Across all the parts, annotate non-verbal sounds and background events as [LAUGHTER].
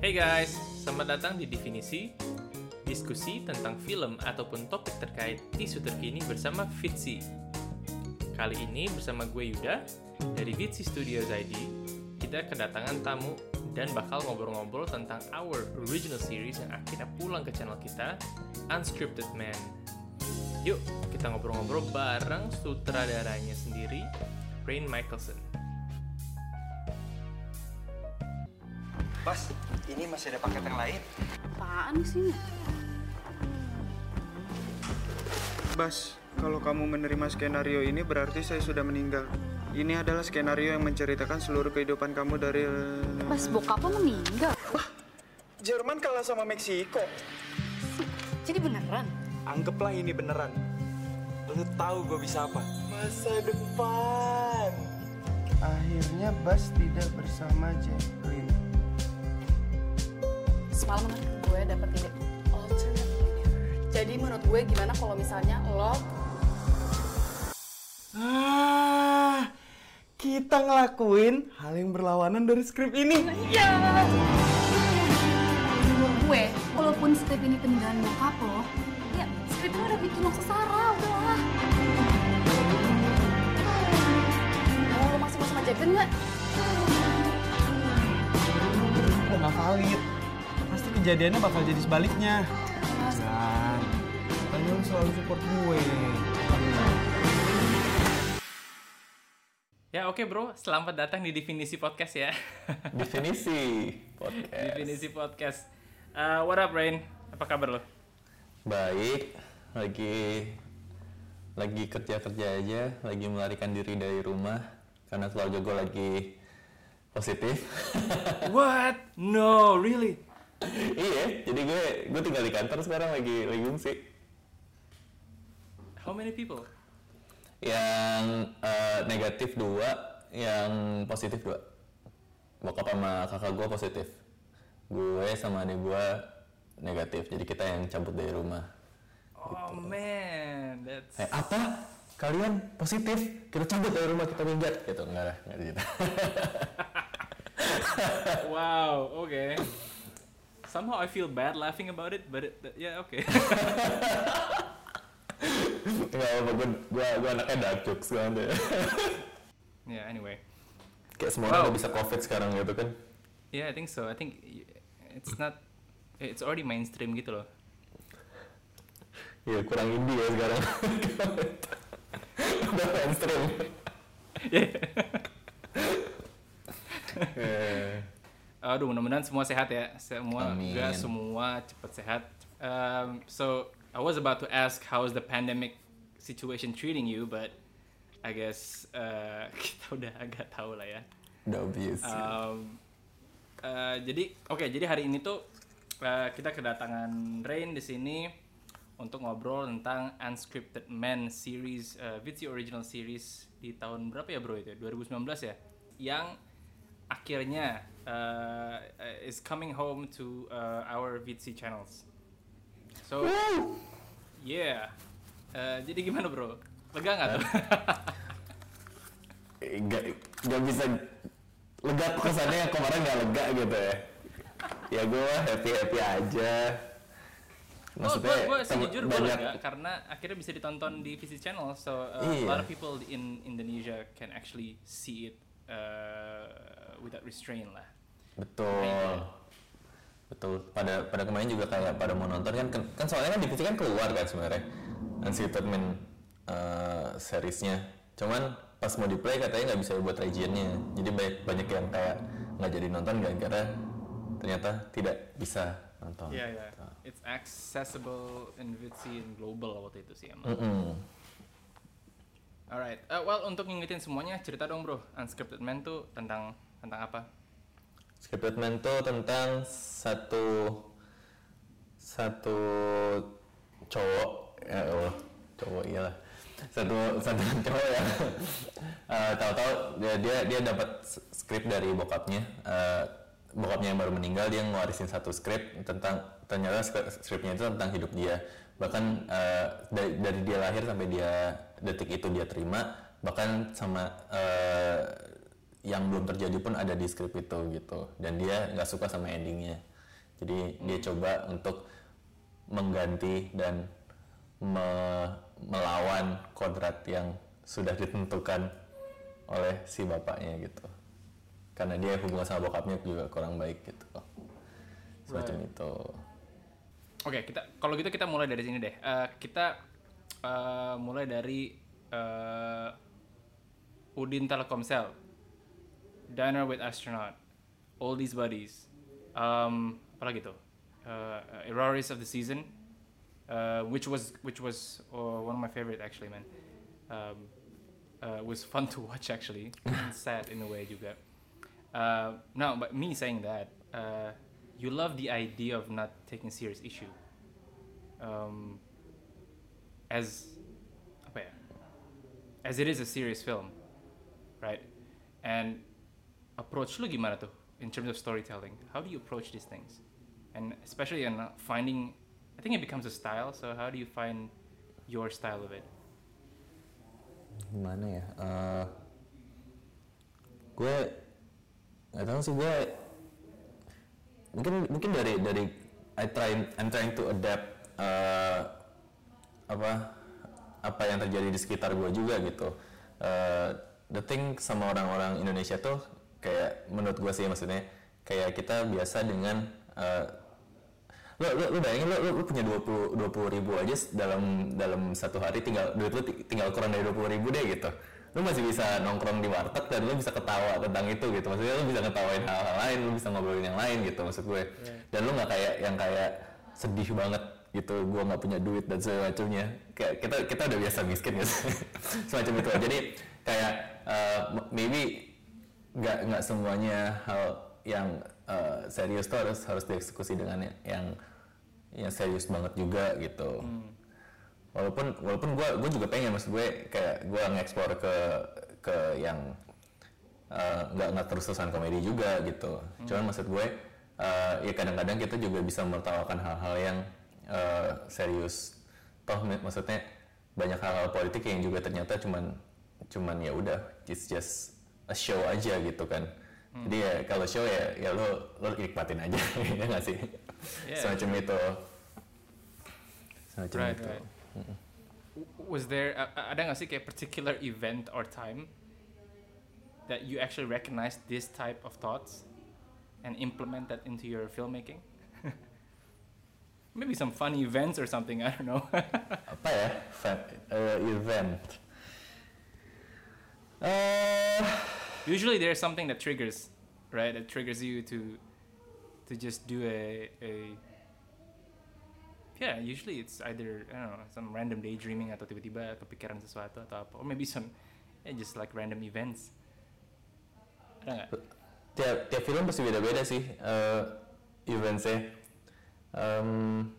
Hey guys, selamat datang di Definisi Diskusi tentang film ataupun topik terkait isu terkini bersama Fitsi Kali ini bersama gue Yuda dari Fitsi Studios ID Kita kedatangan tamu dan bakal ngobrol-ngobrol tentang our original series yang akhirnya pulang ke channel kita Unscripted Man. Yuk, kita ngobrol-ngobrol bareng sutradaranya sendiri, Rain Michelson Bos, ini masih ada paket yang lain. Apaan sih? Bas, kalau kamu menerima skenario ini berarti saya sudah meninggal. Ini adalah skenario yang menceritakan seluruh kehidupan kamu dari... Pas bokap lo meninggal. Jerman kalah sama Meksiko. Jadi beneran? Anggaplah ini beneran. Lu tahu gue bisa apa? Masa depan. Akhirnya Bas tidak bersama Jacqueline. Semalam gue dapet ide alternate universe. Jadi menurut gue gimana kalau misalnya lo Ah, kita ngelakuin hal yang berlawanan dari skrip ini. menurut gue walaupun skrip ini peninggalan bokap lo, ya skrip ini udah bikin lo sesara, udahlah. Mau lo masih mau sama Jagan nggak? Kok nggak valid? Kejadiannya bakal jadi sebaliknya. Dan, kan lu selalu support gue. Ya oke bro, selamat datang di Definisi Podcast ya [LAUGHS] Definisi podcast. Definisi Podcast Uh, What up Rain? Apa kabar lo? Baik, lagi lagi kerja-kerja aja, lagi melarikan diri dari rumah karena keluarga gue lagi positif. [LAUGHS] What? No, really? [LAUGHS] iya, jadi gue gue tinggal di kantor sekarang lagi lagi ngungsi. How many people? Yang eh, negatif dua, yang positif dua. Bokap sama kakak gue positif. Gue sama adik gue negatif, jadi kita yang cabut dari rumah. Oh man, that's Eh, apa? Kalian positif? Kita cabut dari rumah kita minggat gitu. Enggak lah, enggak gitu. [LAUGHS] wow. Okay. Somehow I feel bad laughing about it, but it, yeah, okay. Enggak apa gue, gue, gue anaknya dark jokes banget ya. [LAUGHS] yeah. Anyway, Kayak semua orang Wow. udah bisa covid sekarang gitu kan. yeah, I think so. I think it's not. It's already mainstream gitu loh. Iya kurang indie ya sekarang. [LAUGHS] udah mainstream. [LAUGHS] Eh, Aduh, mudah-mudahan semua sehat ya. Semua Amin. enggak semua cepat sehat. Um, so I was about to ask how is the pandemic situation treating you, but I guess uh, [LAUGHS] kita udah agak tahu lah ya. udah obvious. Um, uh, jadi oke, jadi hari ini tuh uh, kita kedatangan Rain di sini untuk ngobrol tentang Unscripted Men series, uh, Vitsi original series di tahun berapa ya bro itu? 2019 ya? Yang akhirnya uh, uh, is coming home to uh, our Vitsi channels. So, yeah. Uh, jadi gimana bro? Lega nggak tuh? [LAUGHS] Eh, Nggak nggak bisa lega kesannya yang kemarin nggak lega gitu ya. Ya gue happy happy aja. Oh, gue gue tem- sejujur gue lega karena akhirnya bisa ditonton di VC Channel, so uh, Iya. a lot of people in Indonesia can actually see it uh, without restraint lah. Betul. Betul. Pada pada kemarin juga kayak pada mau nonton kan kan, kan soalnya kan divisi kan keluar kan sebenarnya. Unscripted Man uh, seriesnya. Cuman pas mau di play katanya nggak bisa buat regionnya. Jadi banyak banyak yang kayak nggak jadi nonton gara-gara ternyata tidak bisa nonton. Iya iya. It's accessible and global waktu itu sih emang. Mm-mm. Alright. Uh, well untuk ngingetin semuanya cerita dong bro. Unscripted Man tuh tentang tentang apa? Scripted Man tuh tentang satu satu cowok ya Allah cowok iyalah satu satu [LAUGHS] cowok yang eh, tahu-tahu dia dia dia dapat skrip dari bokapnya eh, bokapnya yang baru meninggal dia ngewarisin satu skrip tentang ternyata skri- skripnya itu tentang hidup dia bahkan eh, dari, dari dia lahir sampai dia detik itu dia terima bahkan sama eh, yang belum terjadi pun ada di skrip itu gitu. Dan dia nggak suka sama endingnya. Jadi dia coba untuk mengganti dan me- melawan kodrat yang sudah ditentukan oleh si bapaknya gitu. Karena dia hubungan sama bokapnya juga kurang baik gitu. Semacam Right. itu. Oke, kita kalau gitu kita mulai dari sini deh. Eh, kita eh, mulai dari eh, Udin Telkomsel, Diner with Astronaut, Oldies Buddies, um, apa lagi tuh? Uh, Errors of the Season, uh, which was which was uh, one of my favorite actually, man. Um, uh, was fun to watch actually, sad in a way juga. Uh, now, but me saying that, uh, you love the idea of not taking serious issue. Um, as ya? As it is a serious film, right? And approach lu gimana tuh in terms of storytelling? How do you approach these things? And especially in uh, finding, I think it becomes a style. So how do you find your style of it? gimana ya Eh, gue nggak tahu sih gue mungkin mungkin dari dari I try I'm trying to adapt eh, apa apa yang terjadi di sekitar gue juga gitu. Eh, the thing sama orang-orang Indonesia tuh kayak menurut gue sih maksudnya kayak kita biasa dengan eh, lo lo, lo bayangin lo, lo, punya 20 20 ribu aja dalam dalam satu hari tinggal duit lo ti- tinggal kurang dari 20 ribu deh gitu. Lo masih bisa nongkrong di warteg dan lo bisa ketawa tentang itu gitu. Maksudnya lo bisa ketawain hal-hal lain lo bisa ngobrolin yang lain gitu maksud gue. Dan lo nggak kayak yang kayak sedih banget gitu gue nggak punya duit dan semacamnya kayak kita kita udah biasa miskin gitu [LAUGHS] semacam itu. Jadi kayak uh, maybe nggak nggak semuanya hal yang uh, serius tuh harus harus dieksekusi dengan yang- yang yang serius banget juga gitu. Walaupun walaupun gue gue juga pengen maksud gue kayak gue ngeksplor ke ke yang uh, nggak nggak terus terusan komedi juga gitu. Cuman maksud gue uh, ya kadang-kadang kita juga bisa menertawakan hal-hal yang uh, serius. Toh mak- maksudnya banyak hal-hal politik yang juga ternyata cuman cuman ya udah it's just a show aja gitu kan. Jadi ya kalau show ya ya lo lo nikmatin aja [LAUGHS] ya nggak sih? Yeah, semacam itu. Semacam Right, itu. right. Was there a- ada nggak sih kayak particular event or time that you actually recognize this type of thoughts and implement that into your filmmaking? Maybe some funny events or something. [LAUGHS] I don't know. apa ya eh, event eh Usually there's something that triggers, right? That triggers you to to just do a a yeah. Usually it's either I don't know some random daydreaming atau tiba-tiba kepikiran sesuatu atau apa, or maybe some yeah, just like random events. Ada nggak? tiap tiap film pasti beda-beda sih eh eventsnya Em,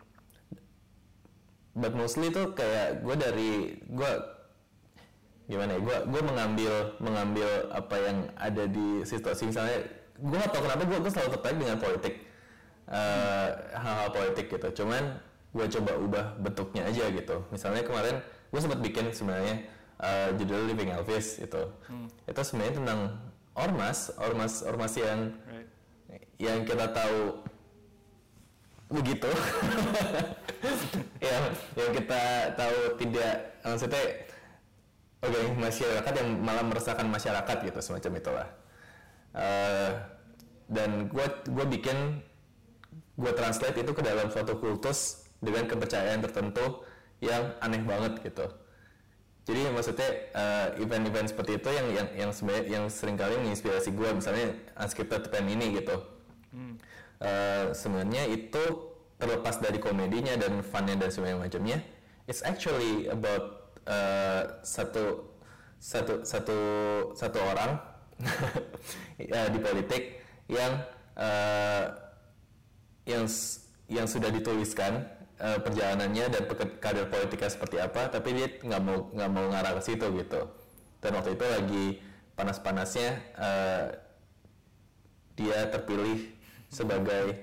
but mostly tuh kayak gue dari gue gimana ya gue gue mengambil mengambil apa yang ada di situasi. Misalnya gue gak tau kenapa gue gue selalu tertarik dengan politik. Eh, hal-hal politik gitu. Cuman gue coba ubah bentuknya aja gitu. Misalnya kemarin gue sempat bikin sebenarnya eh, judul Living Elvis itu itu sebenarnya tentang ormas ormas ormas yang Right. yang kita tahu begitu. [LAUGHS] Yang yang kita tahu tidak maksudnya oke masyarakat yang malah meresahkan masyarakat gitu semacam itulah. Eh, dan gue gue bikin gue translate itu ke dalam suatu kultus dengan kepercayaan tertentu yang aneh banget gitu. Jadi maksudnya eh, event-event seperti itu yang yang yang yang sering kali menginspirasi gue misalnya unscripted pen ini gitu Eh, sebenarnya itu terlepas dari komedinya dan funnya dan sebagainya macamnya it's actually about eh, satu satu satu satu orang ya, [LAUGHS] di politik yang eh, yang yang sudah dituliskan eh, perjalanannya dan karir politiknya seperti apa tapi dia nggak mau nggak mau ngarah ke situ gitu. Dan waktu itu lagi panas-panasnya eh, dia terpilih sebagai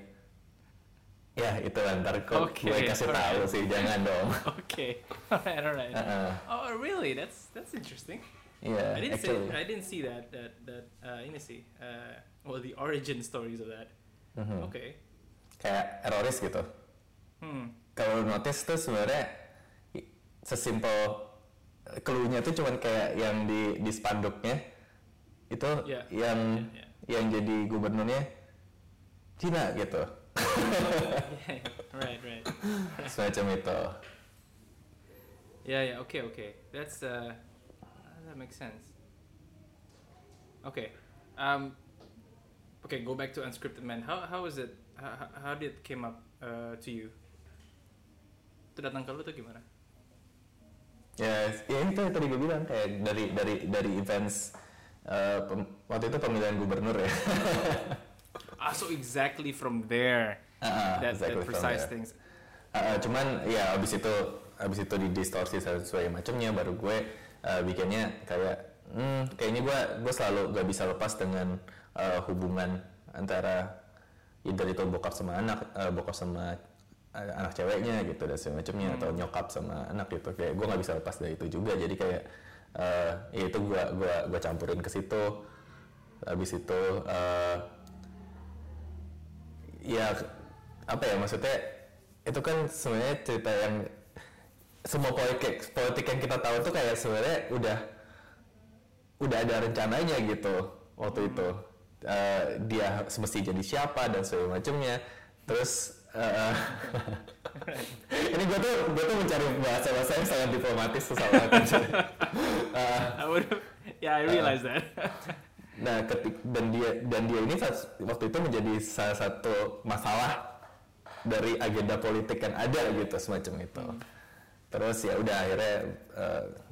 ya itu ntar kok Oke, gue kasih tahu alright. sih jangan dong [LAUGHS] Okay. alright, alright. Uh-uh. Oh, really? That's that's interesting. Iya, I didn't actually. see I didn't see that that that uh, ini sih uh, well the origin stories of that. Mhm. Okay. Kayak eroris gitu. Hmm. Kalau notice tuh sebenarnya sesimpel clue-nya tuh cuman kayak yang di di spanduknya itu Iya, yang iya, yang jadi gubernurnya Cina gitu. right, right. Semacam itu. Yeah, yeah. Okay, okay. That's uh, that makes sense. Okay. Um. Okay, go back to unscripted man. How how is it? How, how- did it came up uh, to you? Itu datang ke lu tuh gimana? Ya, ya itu yang tadi gue bilang kayak dari dari dari events pem- waktu itu pemilihan gubernur ya. [LAUGHS] Ah, so exactly from there. Ah, that, exactly that from precise there. things. Uh, cuman ya abis itu abis itu didistorsi sesuai macamnya baru gue uh, bikinnya kayak hmm, kayaknya gue gue selalu gak bisa lepas dengan uh, hubungan antara either itu bokap sama anak uh, bokap sama uh, anak ceweknya gitu dan semacamnya atau nyokap sama anak gitu kayak gue nggak bisa lepas dari itu juga jadi kayak uh, ya itu gue gua gua campurin ke situ habis itu uh, ya apa ya maksudnya itu kan sebenarnya cerita yang semua politik politik yang kita tahu tuh kayak sebenarnya udah udah ada rencananya gitu waktu itu. Eh, dia semesti jadi siapa dan segala macamnya. Terus eh, [LAUGHS] ini gue tuh gue tuh mencari bahasa bahasa yang sangat diplomatis tuh sama [LAUGHS] I would. Yeah, I realized that. [LAUGHS] Nah, ketik dan dia dan dia ini saat- waktu itu menjadi salah satu masalah dari agenda politik yang ada gitu semacam itu. Terus ya udah akhirnya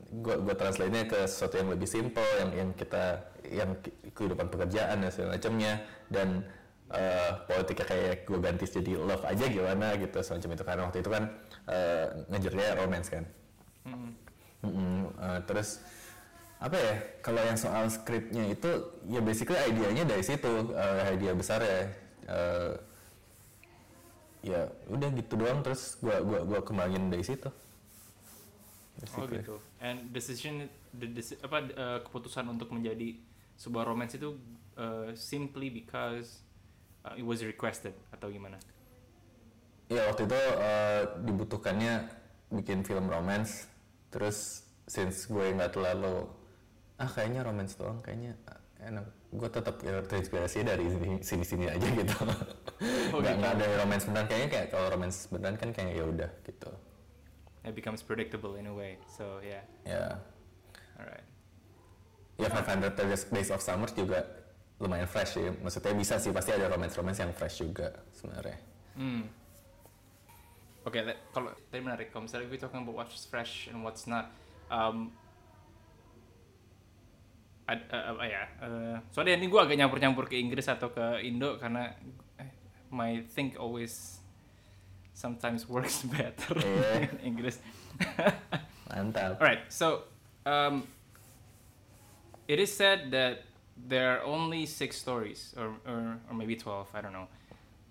gue gue translate-nya ke sesuatu yang lebih simple yang yang kita yang ke- kehidupan pekerjaan dan segala macamnya dan eh, politiknya kayak gue ganti jadi love aja gimana gitu semacam itu karena waktu itu kan eh, ngejarnya romance kan. Mm-mm, eh, terus apa ya kalau yang soal skripnya itu ya basically idenya dari situ eh, idea besar ya Eh, ya udah gitu doang terus gua gua gua kembangin dari situ Oh Basically. gitu. And decision, the deci- apa uh, keputusan untuk menjadi sebuah romance itu uh, simply because uh, it was requested atau gimana? ya waktu itu eh, dibutuhkannya bikin film romance terus since gue nggak terlalu ah kayaknya romance doang kayaknya ah, enak gue tetap ya, terinspirasi dari sini sini aja gitu Oh, [LAUGHS] nggak gitu. ada romance beneran kayaknya kayak kalau romance beneran kan kayak ya udah gitu It becomes predictable in a way. So yeah, ya alright. ya 500 Days of Summer juga lumayan fresh sih maksudnya bisa sih pasti ada romance romance yang fresh juga sebenarnya Hmm. Oke, le- kalau tadi menarik. Kalau misalnya we talking about what's fresh and what's not, um, ad, uh, uh, ya, uh, soalnya ini gue agak nyampur-nyampur ke Inggris atau ke Indo karena eh, my think always sometimes works [LAUGHS] better in Inggris. [LAUGHS] mantap Alright, so um, it is said that there are only six stories, or, or or maybe twelve, I don't know,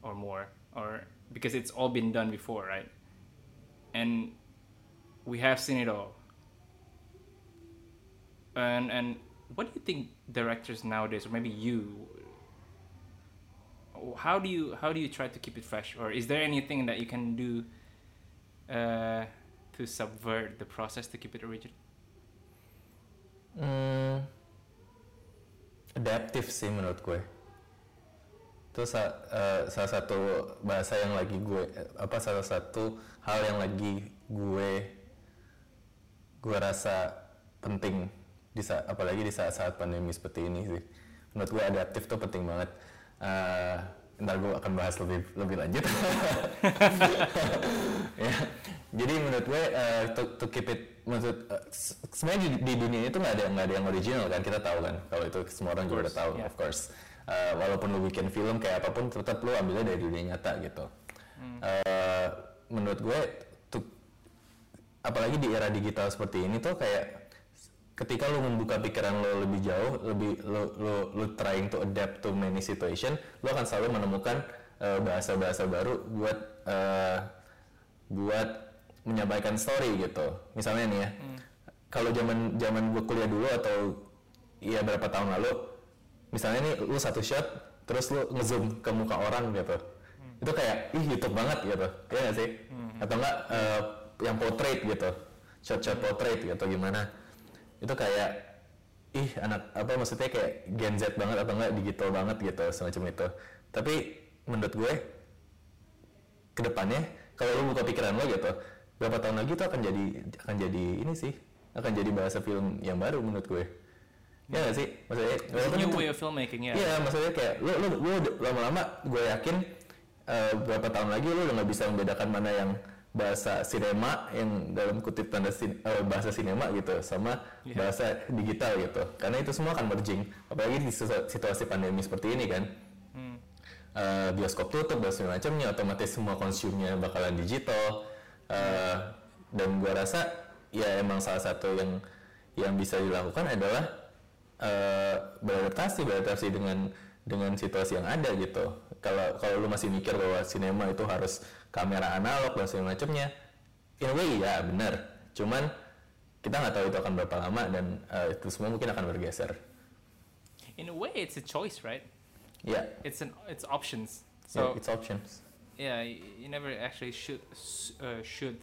or more, or because it's all been done before, right? And we have seen it all. And and what do you think directors nowadays, or maybe you? How do you how do you try to keep it fresh, or is there anything that you can do uh, to subvert the process to keep it original? Hmm, adaptif sih menurut gue. Itu sa- eh, salah satu bahasa yang lagi gue apa salah satu hal yang lagi gue gue rasa penting di saat apalagi di saat-saat pandemi seperti ini sih. Menurut gue adaptif tuh penting banget. Eh, ntar gue akan bahas lebih lebih lanjut. [LAUGHS] ya. Jadi menurut gue eh, to, to keep it maksud se- sebenarnya di, di dunia itu nggak ada nggak ada yang original kan kita tahu kan kalau itu semua orang juga udah tahu yeah. of course. Eh, walaupun lu bikin film kayak apa pun tetap lu ambilnya dari dunia nyata gitu. Eh, menurut gue apalagi di era digital seperti ini tuh kayak ketika lu membuka pikiran lo lebih jauh, lebih lu lu lu trying to adapt to many situation, lu akan selalu menemukan eh, bahasa-bahasa baru buat eh, buat menyampaikan story gitu. Misalnya nih ya, kalau zaman zaman gue kuliah dulu atau ya berapa tahun lalu misalnya nih lu satu shot terus lu ngezoom ke muka orang gitu. Itu kayak ih YouTube banget gitu. Ya nggak sih? Atau enggak eh, yang portrait gitu. Shot-shot portrait gitu gimana itu kayak ih anak apa maksudnya kayak Gen Z banget atau enggak digital banget gitu semacam itu. Tapi menurut gue ke depannya kalau lu buka pikiran lo gitu berapa tahun lagi itu akan jadi akan jadi ini sih akan jadi bahasa film yang baru menurut gue. Ya nggak sih? Maksudnya walaupun new itu- way of filmmaking ya. Iya, maksudnya kayak lu lu, lu lama-lama gue yakin eh, beberapa tahun lagi lu udah nggak bisa membedakan mana yang bahasa sinema yang dalam kutip tanda sin- eh, bahasa sinema gitu sama Iya. bahasa digital gitu. Karena itu semua akan merging. Apalagi di situ- situasi pandemi seperti ini kan. Hmm. Eh, bioskop tutup dan segala macamnya otomatis semua konsumnya bakalan digital Eh, dan gua rasa ya emang salah satu yang yang bisa dilakukan adalah eh, beradaptasi beradaptasi dengan dengan situasi yang ada gitu kalau kalau lu masih mikir bahwa sinema itu harus kamera analog dan segala macamnya in a way ya benar cuman kita nggak tahu itu akan berapa lama dan eh, itu semua mungkin akan bergeser In a way, it's a choice, right? ya It's an it's options. so So it's options yeah, you never actually should uh, should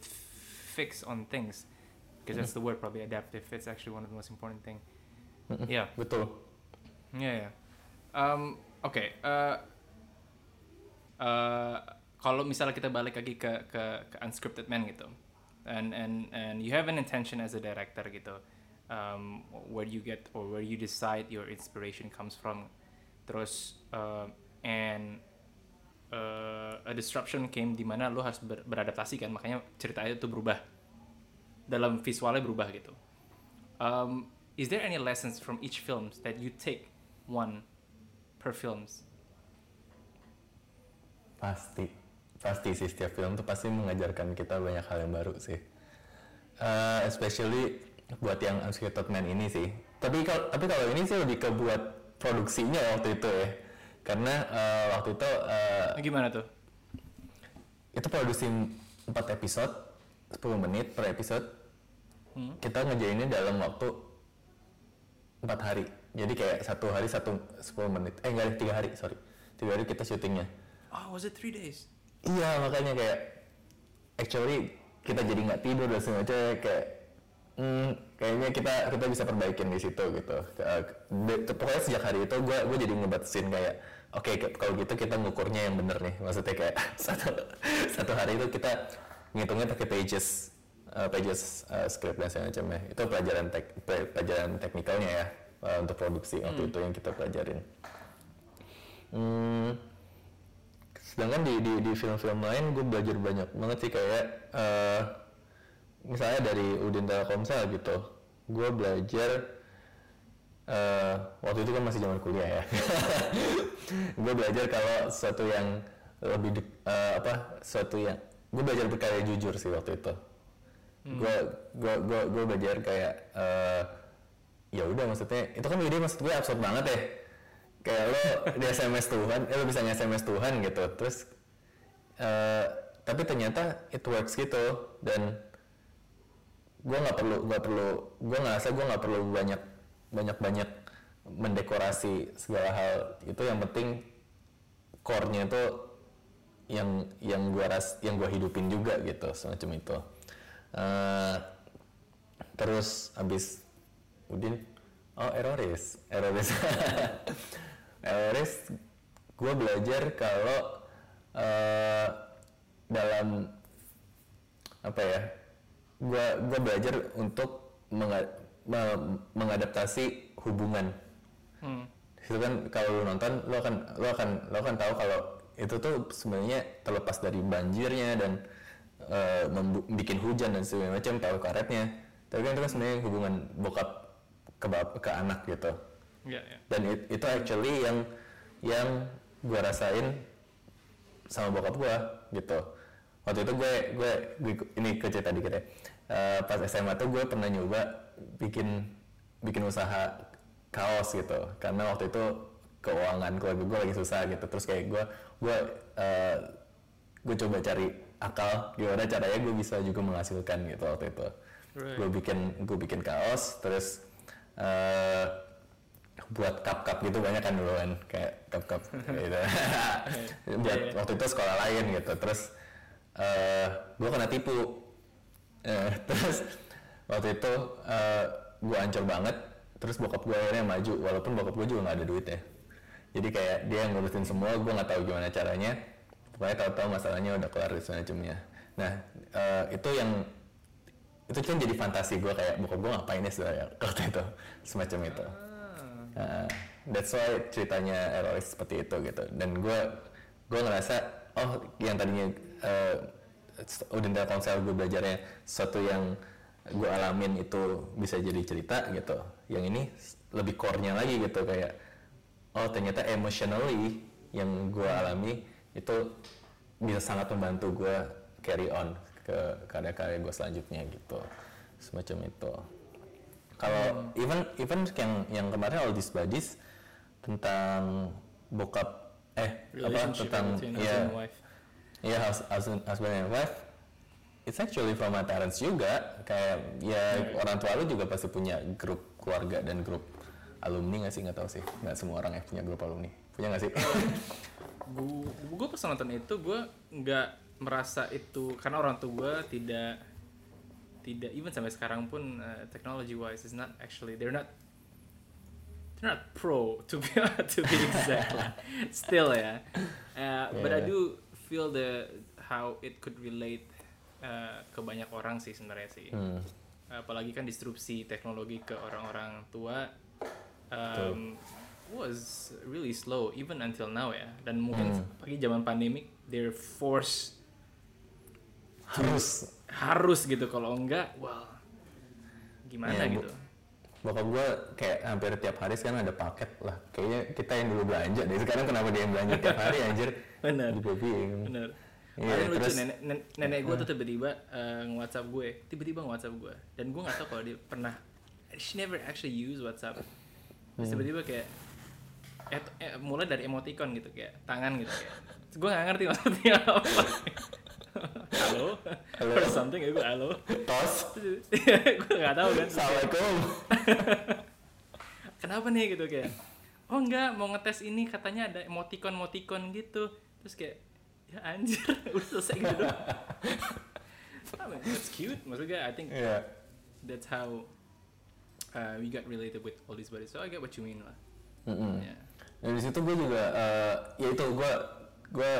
fix on things because that's the word probably adaptive. It's actually one of the most important thing. Mm-mm. Yeah. betul Yeah, yeah. Um, Oke. uh, uh, kalau misalnya kita balik lagi ke ke, ke unscripted man gitu, and and and you have an intention as a director gitu, um, where you get or where you decide your inspiration comes from, terus uh, and uh, a disruption came di mana lo harus ber- beradaptasi kan, makanya ceritanya itu berubah, dalam visualnya berubah gitu. Um, is there any lessons from each films that you take one per films? Pasti, pasti sih setiap film tuh pasti mengajarkan kita banyak hal yang baru sih. Eh, especially buat yang Unscripted Man ini sih. Tapi kalau tapi kalau ini sih lebih ke buat produksinya waktu itu ya. Karena eh, waktu itu eh, Gimana tuh? itu produksi 4 episode 10 menit per episode. Kita ngerjainnya dalam waktu 4 hari. Jadi kayak satu hari satu 10 menit. Eh enggak tiga hari, sorry. Tiga hari kita syutingnya. Oh, was it three days? Iya makanya kayak actually kita jadi nggak tidur dan semacamnya kayak hmm, kayaknya kita kita bisa perbaikin di situ gitu. De- pokoknya sejak hari itu gue gue jadi ngebatasin kayak oke ke- kalau gitu kita ngukurnya yang bener nih. Maksudnya kayak [LAUGHS] satu satu hari itu kita ngitungnya pakai pages uh, pages uh, script dan semacamnya. Itu pelajaran tek, pe- pelajaran teknikalnya ya uh, untuk produksi waktu itu yang kita pelajarin. Hmm, sedangkan di di di film-film lain gue belajar banyak banget sih kayak eh, misalnya dari Udin Telkomsel gitu. Gue belajar eh, waktu itu kan masih zaman kuliah ya. [LAUGHS] Gue belajar kalau sesuatu yang lebih dek- eh, apa sesuatu yang gue belajar berkarya jujur sih waktu itu. Gue gue gue gue belajar kayak eh, ya udah maksudnya itu kan ide maksud gue absurd banget ya kayak lo di SMS Tuhan, eh, lo bisa nge-SMS Tuhan gitu, terus eh, tapi ternyata it works gitu. Dan gue nggak perlu nggak perlu gue ngerasa gue nggak perlu banyak banyak banyak mendekorasi segala hal. Itu yang penting core-nya itu yang yang gue ras yang gue hidupin juga gitu semacam itu. Eh, terus abis Udin? Oh Eroris Eroris [LAUGHS] Eroris gue belajar kalau eh, dalam apa ya gue gue belajar untuk menga- me- mengadaptasi hubungan. Hmm. itu kan kalau lu nonton lo akan lo akan lo akan tahu kalau itu tuh sebenarnya terlepas dari banjirnya dan eh, membu- bikin hujan dan segala macam tahu karetnya. Tapi kan itu kan sebenarnya hubungan bokap ke ke anak gitu Ya, ya. dan it- itu actually yang yang gue rasain sama bokap gue gitu. Waktu itu gue gue, gue- ini ke cerita dikit ya. Eh, pas SMA tuh gue pernah nyoba bikin bikin usaha kaos gitu. Karena waktu itu keuangan keluarga gue lagi susah gitu. Terus kayak gue gue eh, gue coba cari akal gimana caranya gue bisa juga menghasilkan gitu waktu itu. Right. gue bikin gue bikin kaos terus eh, buat cup-cup gitu banyak kan dulu kan kayak cup-cup [LAUGHS] gitu. Buat Iya, iya. waktu itu sekolah lain gitu. Terus eh gue kena tipu. Eh, [LAUGHS] terus waktu itu eh gue ancur banget. Terus bokap gue akhirnya maju walaupun bokap gue juga nggak ada duit ya. Jadi kayak dia yang ngurusin semua gue nggak tahu gimana caranya. Pokoknya tahu-tahu masalahnya udah kelar dan semacamnya nah eh, itu yang itu kan jadi fantasi gue kayak bokap gue ngapain ya sebenarnya waktu itu? Semacam itu Nah, that's why ceritanya Erois seperti itu gitu. Dan gue gue ngerasa oh yang tadinya uh, udah dari konsel gue belajarnya sesuatu yang gue alamin itu bisa jadi cerita gitu. Yang ini lebih core-nya lagi gitu. Kayak oh ternyata emotionally yang gue alami itu bisa sangat membantu gue carry on ke karya-karya gue selanjutnya gitu. Semacam itu kalau even even yang yang kemarin all these buddies tentang bokap eh apa tentang ya. ya hus- husband, and wife. It's actually from my parents juga. Kayak ya orang tua lu juga pasti punya grup keluarga dan grup alumni nggak sih? Nggak tahu sih. Nggak semua orang ya punya grup alumni. Punya nggak sih? [LAUGHS] Gue gue pas nonton itu gue nggak merasa itu karena orang tua gue tidak tidak even sampai sekarang pun uh, technology wise is not actually they're not they're not pro [LAUGHS] to be to be exact lah. still ya Uh, but I Yeah. do feel the how it could relate uh, ke banyak orang sih sebenarnya sih Hmm. apalagi kan disrupsi teknologi ke orang-orang tua um, was really slow even until now ya dan mungkin Hmm. pagi zaman pandemik they're forced harus harus gitu. Kalau enggak well gimana Bu. gitu. Bokap gue kayak hampir tiap hari sekarang ada paket lah. Kayaknya kita yang dulu belanja deh. Sekarang kenapa dia yang belanja tiap hari anjir? Bener. Jadi gue bingung bener Iya, lucu terus- nenek, nenek, nenek gue tuh tiba-tiba uh, nge-whatsapp gue. Tiba-tiba nge-whatsapp gue dan gue nggak tahu kalau dia pernah she never actually use whatsapp. Terus Hmm. tiba-tiba kayak eh, eh, mulai dari emoticon gitu kayak tangan gitu kayak. Gue nggak ngerti maksudnya apa halo? Halo. or something ya gue halo? Tos? Gue nggak tahu kan. Assalamualaikum. [LAUGHS] Kenapa nih gitu kayak oh enggak mau ngetes ini katanya ada emoticon emoticon gitu. Terus kayak ya anjir [LAUGHS] udah selesai gitu. Doang I mean, that's cute maksudnya I think Iya. that's how uh, we got related with all these buddies so I get what you mean lah. Mm-mm. yeah. Dan di situ gue juga eh, ya itu gue gue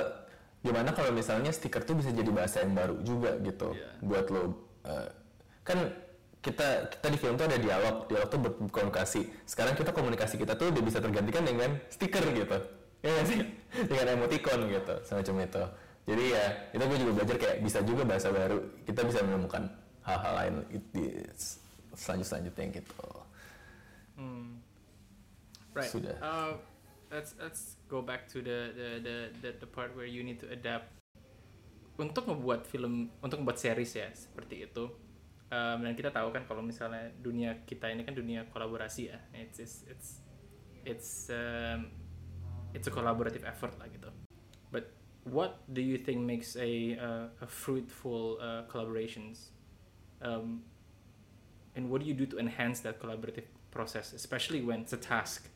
gimana kalau misalnya stiker tuh bisa jadi bahasa yang baru juga gitu Iya. buat lo Eh, kan kita kita di film tuh ada dialog dialog tuh ber- berkomunikasi sekarang kita komunikasi kita tuh udah bisa tergantikan dengan stiker gitu ya nggak sih [LAUGHS] dengan emoticon gitu semacam itu jadi ya itu gue juga belajar kayak bisa juga bahasa baru kita bisa menemukan hal-hal lain di selanjut selanjutnya gitu Hmm. Right. Sudah. Uh, let's let's go back to the the, the the the part where you need to adapt. Untuk ngebuat film, untuk ngebuat series ya seperti itu. Um, dan kita tahu kan kalau misalnya dunia kita ini kan dunia kolaborasi ya. It's it's it's it's um, it's a collaborative effort lah gitu. But what do you think makes a uh, a fruitful uh, collaborations? Um, and what do you do to enhance that collaborative process especially when it's a task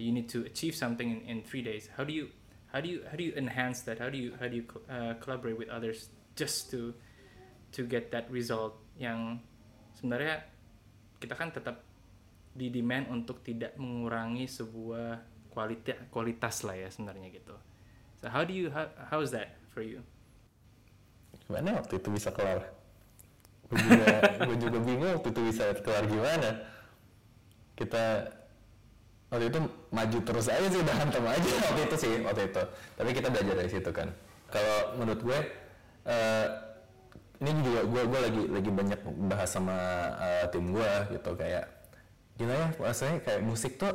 you need to achieve something in, in three days. How do you how do you how do you enhance that? How do you how do you uh, collaborate with others just to to get that result yang sebenarnya kita kan tetap di demand untuk tidak mengurangi sebuah kualitas kualitas lah ya sebenarnya gitu. So how do you how, how is that for you? Gimana waktu itu bisa kelar? Gue juga gue juga bingung waktu itu bisa kelar gimana. Kita waktu itu maju terus aja sih udah hantem aja. [LAUGHS] Waktu itu sih waktu itu. Tapi kita belajar dari situ kan. Kalau menurut gue eh, ini juga gue gue lagi lagi banyak bahas sama eh, tim gue gitu. Kayak gila ya rasanya kayak musik tuh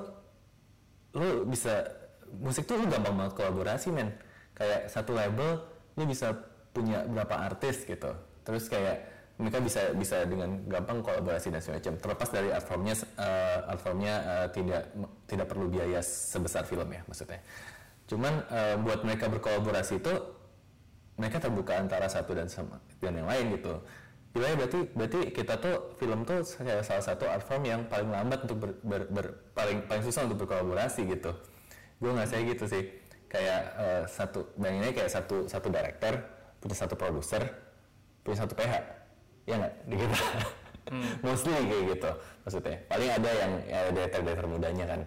lu bisa musik tuh lu gampang banget kolaborasi men. Kayak satu label lu bisa punya berapa artis gitu. Terus kayak mereka bisa bisa dengan gampang kolaborasi dan semacam terlepas dari art formnya eh, art formnya eh, tidak tidak perlu biaya sebesar film ya maksudnya cuman eh, buat mereka berkolaborasi itu mereka terbuka antara satu dan sama dan yang lain gitu Gila ya berarti berarti kita tuh film tuh kayak salah satu art form yang paling lambat untuk ber, ber- ber- paling paling susah untuk berkolaborasi gitu. Gue nggak saya gitu sih. Kayak eh, satu bayanginnya kayak satu satu director punya satu produser punya satu PH ya nggak? Di kita. [LAUGHS] Mostly kayak gitu maksudnya. Paling ada yang ya, director director mudanya kan.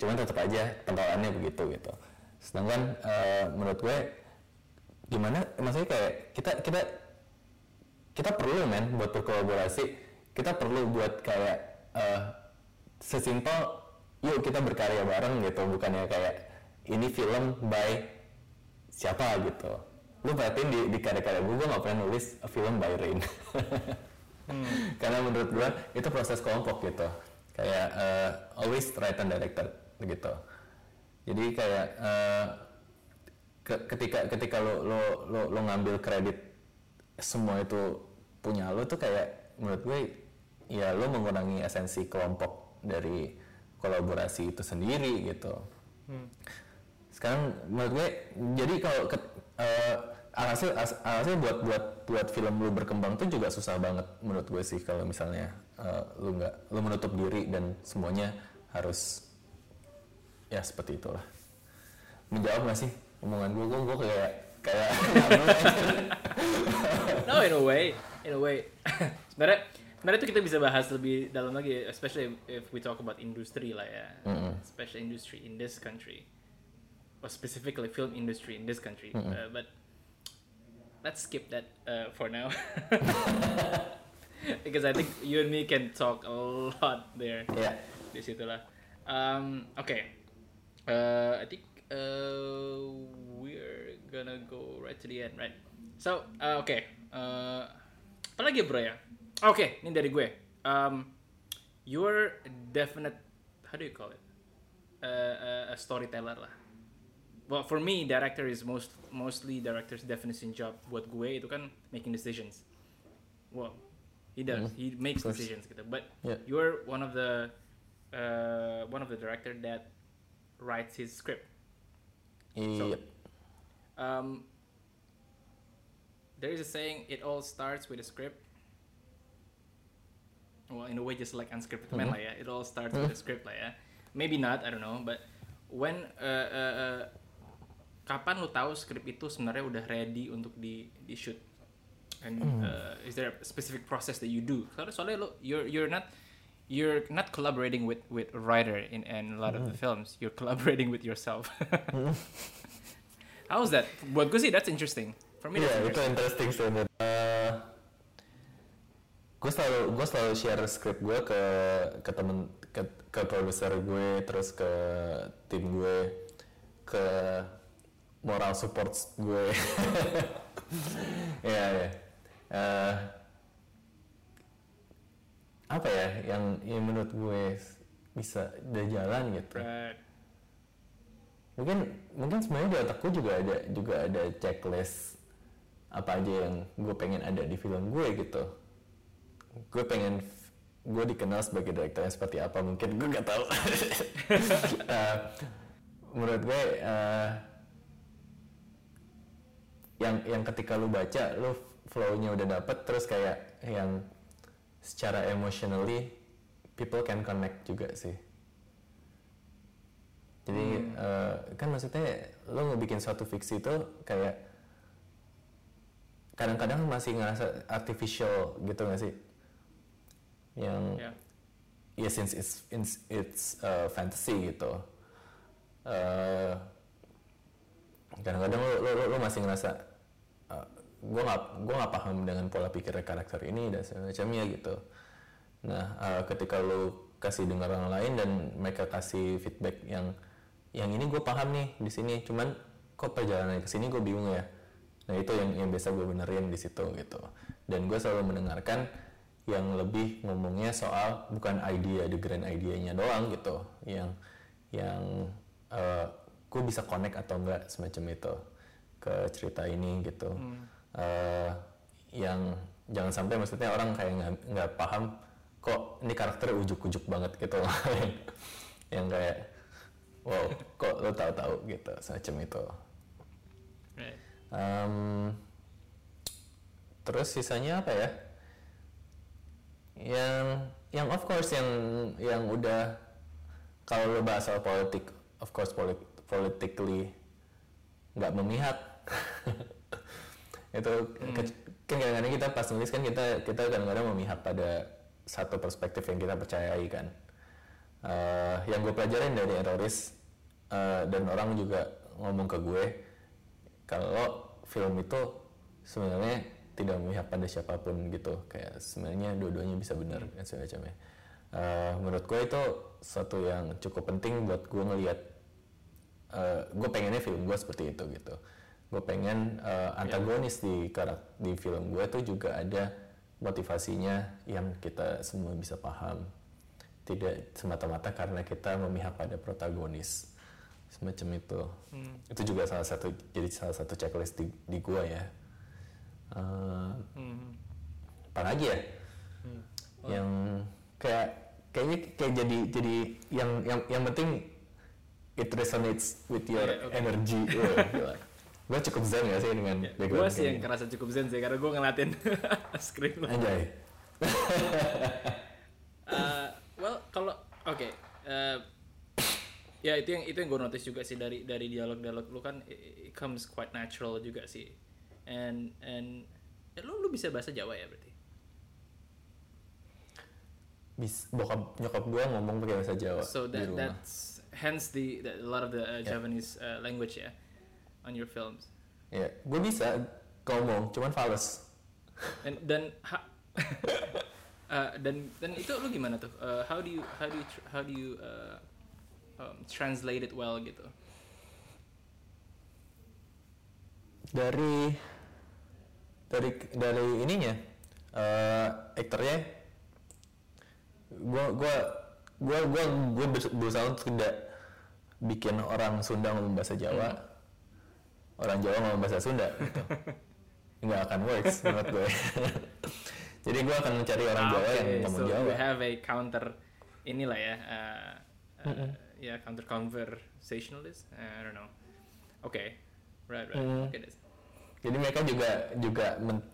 Cuman tetap aja pentolannya begitu gitu. Sedangkan eh, menurut gue gimana maksudnya kayak kita kita kita perlu men buat berkolaborasi. Kita perlu buat kayak eh, sesimpel yuk kita berkarya bareng gitu. Bukannya kayak ini film by siapa gitu lu perhatiin di, di karya-karya gue gue gak pernah nulis a film by Rain. [LAUGHS] Karena menurut gue itu proses kelompok gitu. Kayak eh, always write and director gitu. Jadi kayak eh, ke- ketika ketika lo lo lo, lo ngambil kredit semua itu punya lo tuh kayak menurut gue ya lo mengurangi esensi kelompok dari kolaborasi itu sendiri gitu. Sekarang menurut gue jadi kalau ke, eh, alhasil as- alhasil buat buat buat film lu berkembang tuh juga susah banget menurut gue sih kalau misalnya eh, lu nggak lu menutup diri dan semuanya harus ya seperti itulah. Menjawab gak sih omongan gue gue gue kayak kayak [LAUGHS] no in a way in a way. [LAUGHS] Sebenarnya sebenarnya itu kita bisa bahas lebih dalam lagi especially if we talk about industry lah ya. Especially industry in this country or specifically film industry in this country Uh, but let's skip that uh, for now [LAUGHS] because I think you and me can talk a lot there ya di situ lah. Um, Oke, Uh, I think uh, we're gonna go right to the end, right? So, uh, oke, Uh, apa lagi bro ya? Oke, ini dari gue. Um, you're definite, how do you call it? Uh, a storyteller lah. Well, for me, director is most mostly director's definition job. Buat gue itu kan making decisions. Well, he does. He makes decisions gitu. But Yeah. you're one of the uh, one of the director that writes his script. iya Um, there is a saying, it all starts with a script. Well, in a way, just like unscripted man lah ya. It all starts with a script lah ya. Maybe not, I don't know. But when uh, uh, uh, kapan lu tahu script itu sebenarnya udah ready untuk di di shoot? And uh, is there a specific process that you do? Soalnya, soalnya lu you're you're not you're not collaborating with with a writer in, in a lot of the films. You're collaborating with yourself. [LAUGHS] How's that? Buat gue sih that's interesting. For me Iya, that's itu interesting. interesting sebenarnya. Eh, gue selalu gue selalu share script gue ke ke temen ke, ke produser gue terus ke tim gue ke moral support gue. Ya ya Eh, apa ya yang yang menurut gue bisa udah jalan gitu? Right. mungkin mungkin sebenarnya di otakku juga ada juga ada checklist apa aja yang gue pengen ada di film gue gitu. Gue pengen gue dikenal sebagai direkturnya seperti apa mungkin gue nggak tahu. [LAUGHS] Eh, menurut gue eh, yang yang ketika lu baca lu flow-nya udah dapet terus kayak yang secara emotionally people can connect juga sih. Jadi eh, kan maksudnya lo ngebikin suatu fiksi itu kayak kadang-kadang masih ngerasa artificial gitu gak sih? Yang Yeah. ya since it's it's, it's uh, fantasy gitu. Eh, kadang-kadang lo, lo, lo, masih ngerasa uh, gue nggak gue nggak paham dengan pola pikir karakter ini dan semacamnya gitu. Nah eh, ketika lo kasih dengar orang lain dan mereka kasih feedback yang yang ini gue paham nih di sini cuman kok perjalanan ke sini gue bingung ya? Nah itu yang yang biasa gue benerin di situ gitu. Dan gue selalu mendengarkan yang lebih ngomongnya soal bukan idea the grand idea-nya doang gitu. Yang yang eh, gue bisa connect atau enggak semacam itu ke cerita ini gitu Eh, yang jangan sampai maksudnya orang kayak nggak nggak paham kok ini karakternya ujuk-ujuk banget gitu [LAUGHS] yang kayak wow kok lo tahu-tahu gitu semacam itu. Em, terus sisanya apa ya? Yang yang of course yang yang udah kalau lo bahas soal politik of course polit, politically nggak memihak [LAUGHS] itu ke- kan kadang-kadang kita pas nulis kan kita kita kadang-kadang memihak pada satu perspektif yang kita percayai kan. Eh, yang gue pelajarin dari Erroris eh, dan orang juga ngomong ke gue kalau film itu sebenarnya tidak memihak pada siapa pun gitu. Kayak sebenarnya dua-duanya bisa benar dan semacamnya. Eh, menurut gue itu suatu yang cukup penting buat gue ngelihat eh, gue pengennya film gue seperti itu gitu gue pengen eh, antagonis di karak di film. Gue tuh juga ada motivasinya yang kita semua bisa paham. Tidak semata-mata karena kita memihak pada protagonis. Semacam itu. Itu juga salah satu jadi salah satu checklist di, di gua ya. Eh, apa lagi ya? Yang kayak kayaknya kayak jadi jadi yang yang yang penting it resonates with your Oke, oke. energy. [LAUGHS] Wah, gua cukup zen gak sih dengan gue background sih yang kerasa cukup zen sih karena gue ngeliatin [LAUGHS] skrip lo. anjay. Uh, [LAUGHS] well kalau oke uh, ya itu yang itu yang gue notice juga sih dari dari dialog-dialog lu kan it, it comes quite natural juga sih. And and eh, lu lu bisa bahasa Jawa ya berarti? Bis bokap nyokap gua ngomong pakai bahasa Jawa so di that rumah. that's hence the, the a lot of the uh, Japanese uh, language ya on your films. Ya gue bisa ngomong cuman fals. And dan ha, [LAUGHS] uh, dan dan itu lu gimana tuh? Uh, how do you how do you how do you uh, um, translate it well gitu? Dari dari dari ininya eh aktornya gua gua gua gua gua bers- berusaha untuk tidak bikin orang Sunda ngomong bahasa Jawa orang Jawa ngomong bahasa Sunda gitu. [LAUGHS] Nggak akan works menurut gue. [LAUGHS] Jadi gua akan mencari orang Ah, Jawa yang okay. ngomong so Jawa. you have a counter inilah ya uh, uh, ya counter conversationalist Uh, I don't know. Okay. Right right. Mm. okay that's- jadi mereka juga juga men-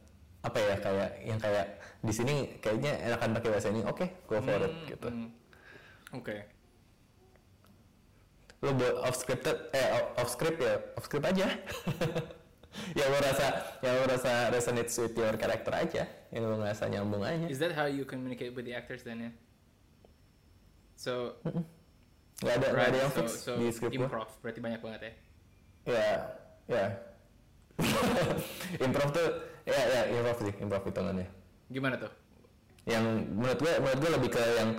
apa ya kayak yang kayak di sini kayaknya enakan pakai bahasa ini oke go for it Hmm, gitu. hmm. okay lo buat off scripted eh off script ya off script aja. [LAUGHS] Yang lo rasa yang lo rasa resonates with your character aja. Yang lo ngerasa nyambung aja. Is that how you communicate with the actors then ya so nggak ada right ada yang so, fix so di script improv berarti banyak banget ya? Ya ya. [LAUGHS] Improv tuh ya ya improv sih improv hitungannya. Gimana tuh? Yang menurut gue menurut gue lebih ke yang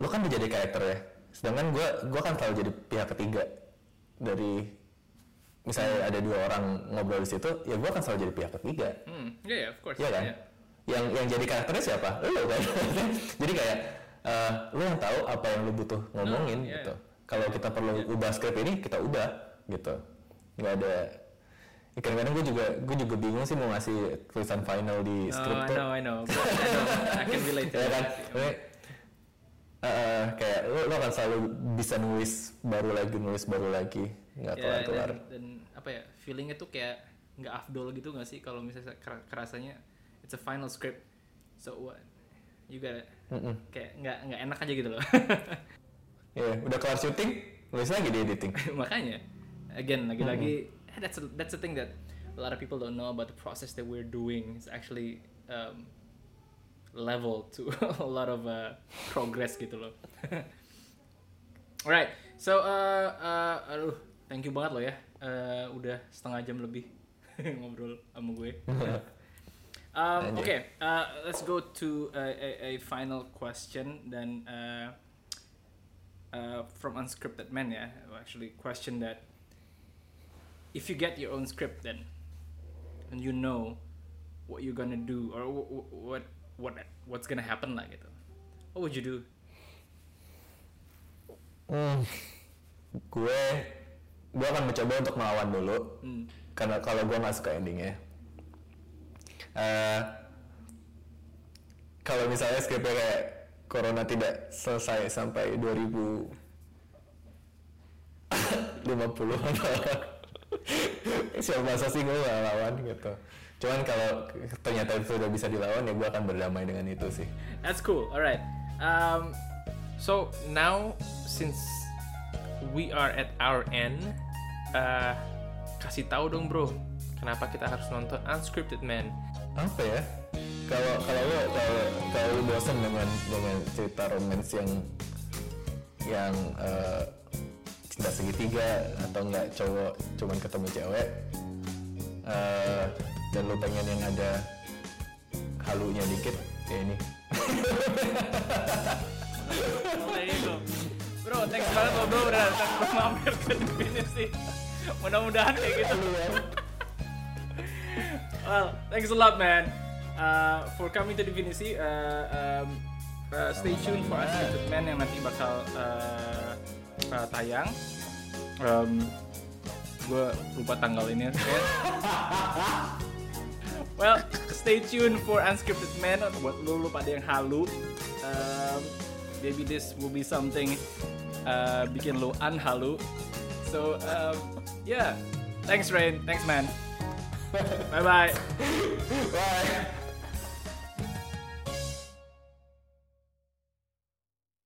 lo kan udah jadi karakter ya sedangkan gue gue kan selalu jadi pihak ketiga dari misalnya ada dua orang ngobrol di situ ya gue kan selalu jadi pihak ketiga. Hmm yeah, yeah of course. Iya kan? Yeah. yang yang jadi karakternya siapa? Lo kan? [LAUGHS] Jadi kayak eh lo yang tahu apa yang lo butuh ngomongin iya, gitu. iya. kalau kita perlu ubah skrip ini kita ubah gitu. Nggak ada ya, kadang-kadang gue juga gue juga bingung sih mau ngasih tulisan final di No, skrip I tuh know, I know. [LAUGHS] I know. I can relate ya kan? Ini, eh, kayak lo, lo akan selalu bisa nulis baru lagi nulis baru lagi nggak Ya, kelar kelar dan, dan apa ya feelingnya tuh kayak nggak afdol gitu nggak sih kalau misalnya ker- kerasanya it's a final script. So what? You gotta kayak nggak nggak enak aja gitu loh. [LAUGHS] Ya udah kelar syuting nulis lagi di editing. [LAUGHS] Makanya again lagi-lagi eh, that's a, that's the thing that a lot of people don't know about the process that we're doing. It's actually um, level to [LAUGHS] a lot of uh, progress gitu loh. [LAUGHS] Alright so uh, uh, aduh thank you banget loh ya. Uh, udah setengah jam lebih [LAUGHS] ngobrol sama gue. Um, Anjay. okay uh, let's go to a, a, a final question dan uh, uh, from unscripted men ya. Actually question that if you get your own script then and you know what you're gonna do or wh- wh- what what what's gonna happen lah gitu. What would you do? Hmm, gue gue akan mencoba untuk melawan dulu. Hmm. karena kalau gue nggak suka endingnya. Eh, kalau misalnya skripnya kayak corona tidak selesai sampai 2050 itu [LAUGHS] [LAUGHS] siapa masa sih gue lawan gitu cuman kalau ternyata itu udah bisa dilawan ya gue akan berdamai dengan itu sih That's cool. All right. Um, so now since we are at our end, uh, kasih tahu dong bro, kenapa kita harus nonton Unscripted Man? apa ya kalau kalau lo kalau kalau lo bosan dengan dengan cerita romance yang yang eh, cinta segitiga atau enggak cowok cuman ketemu cewek eh, dan lo pengen yang ada halunya dikit ya ini. Bro, thanks banget lo bro udah datang mampir ke Definisi. Mudah-mudahan kayak gitu. well, thanks a lot man uh, for coming to Definisi. Uh, um, uh, stay tuned for Unscripted Man yang nanti bakal uh, uh, tayang. Um, gue lupa tanggal ini ya. [LAUGHS] Well, stay tuned for Unscripted Man buat lu, lu pada yang halu. Um, maybe this will be something uh, bikin lu unhalu. So, um, yeah. Thanks, Rain. Thanks, man. [LAUGHS] Bye-bye. bye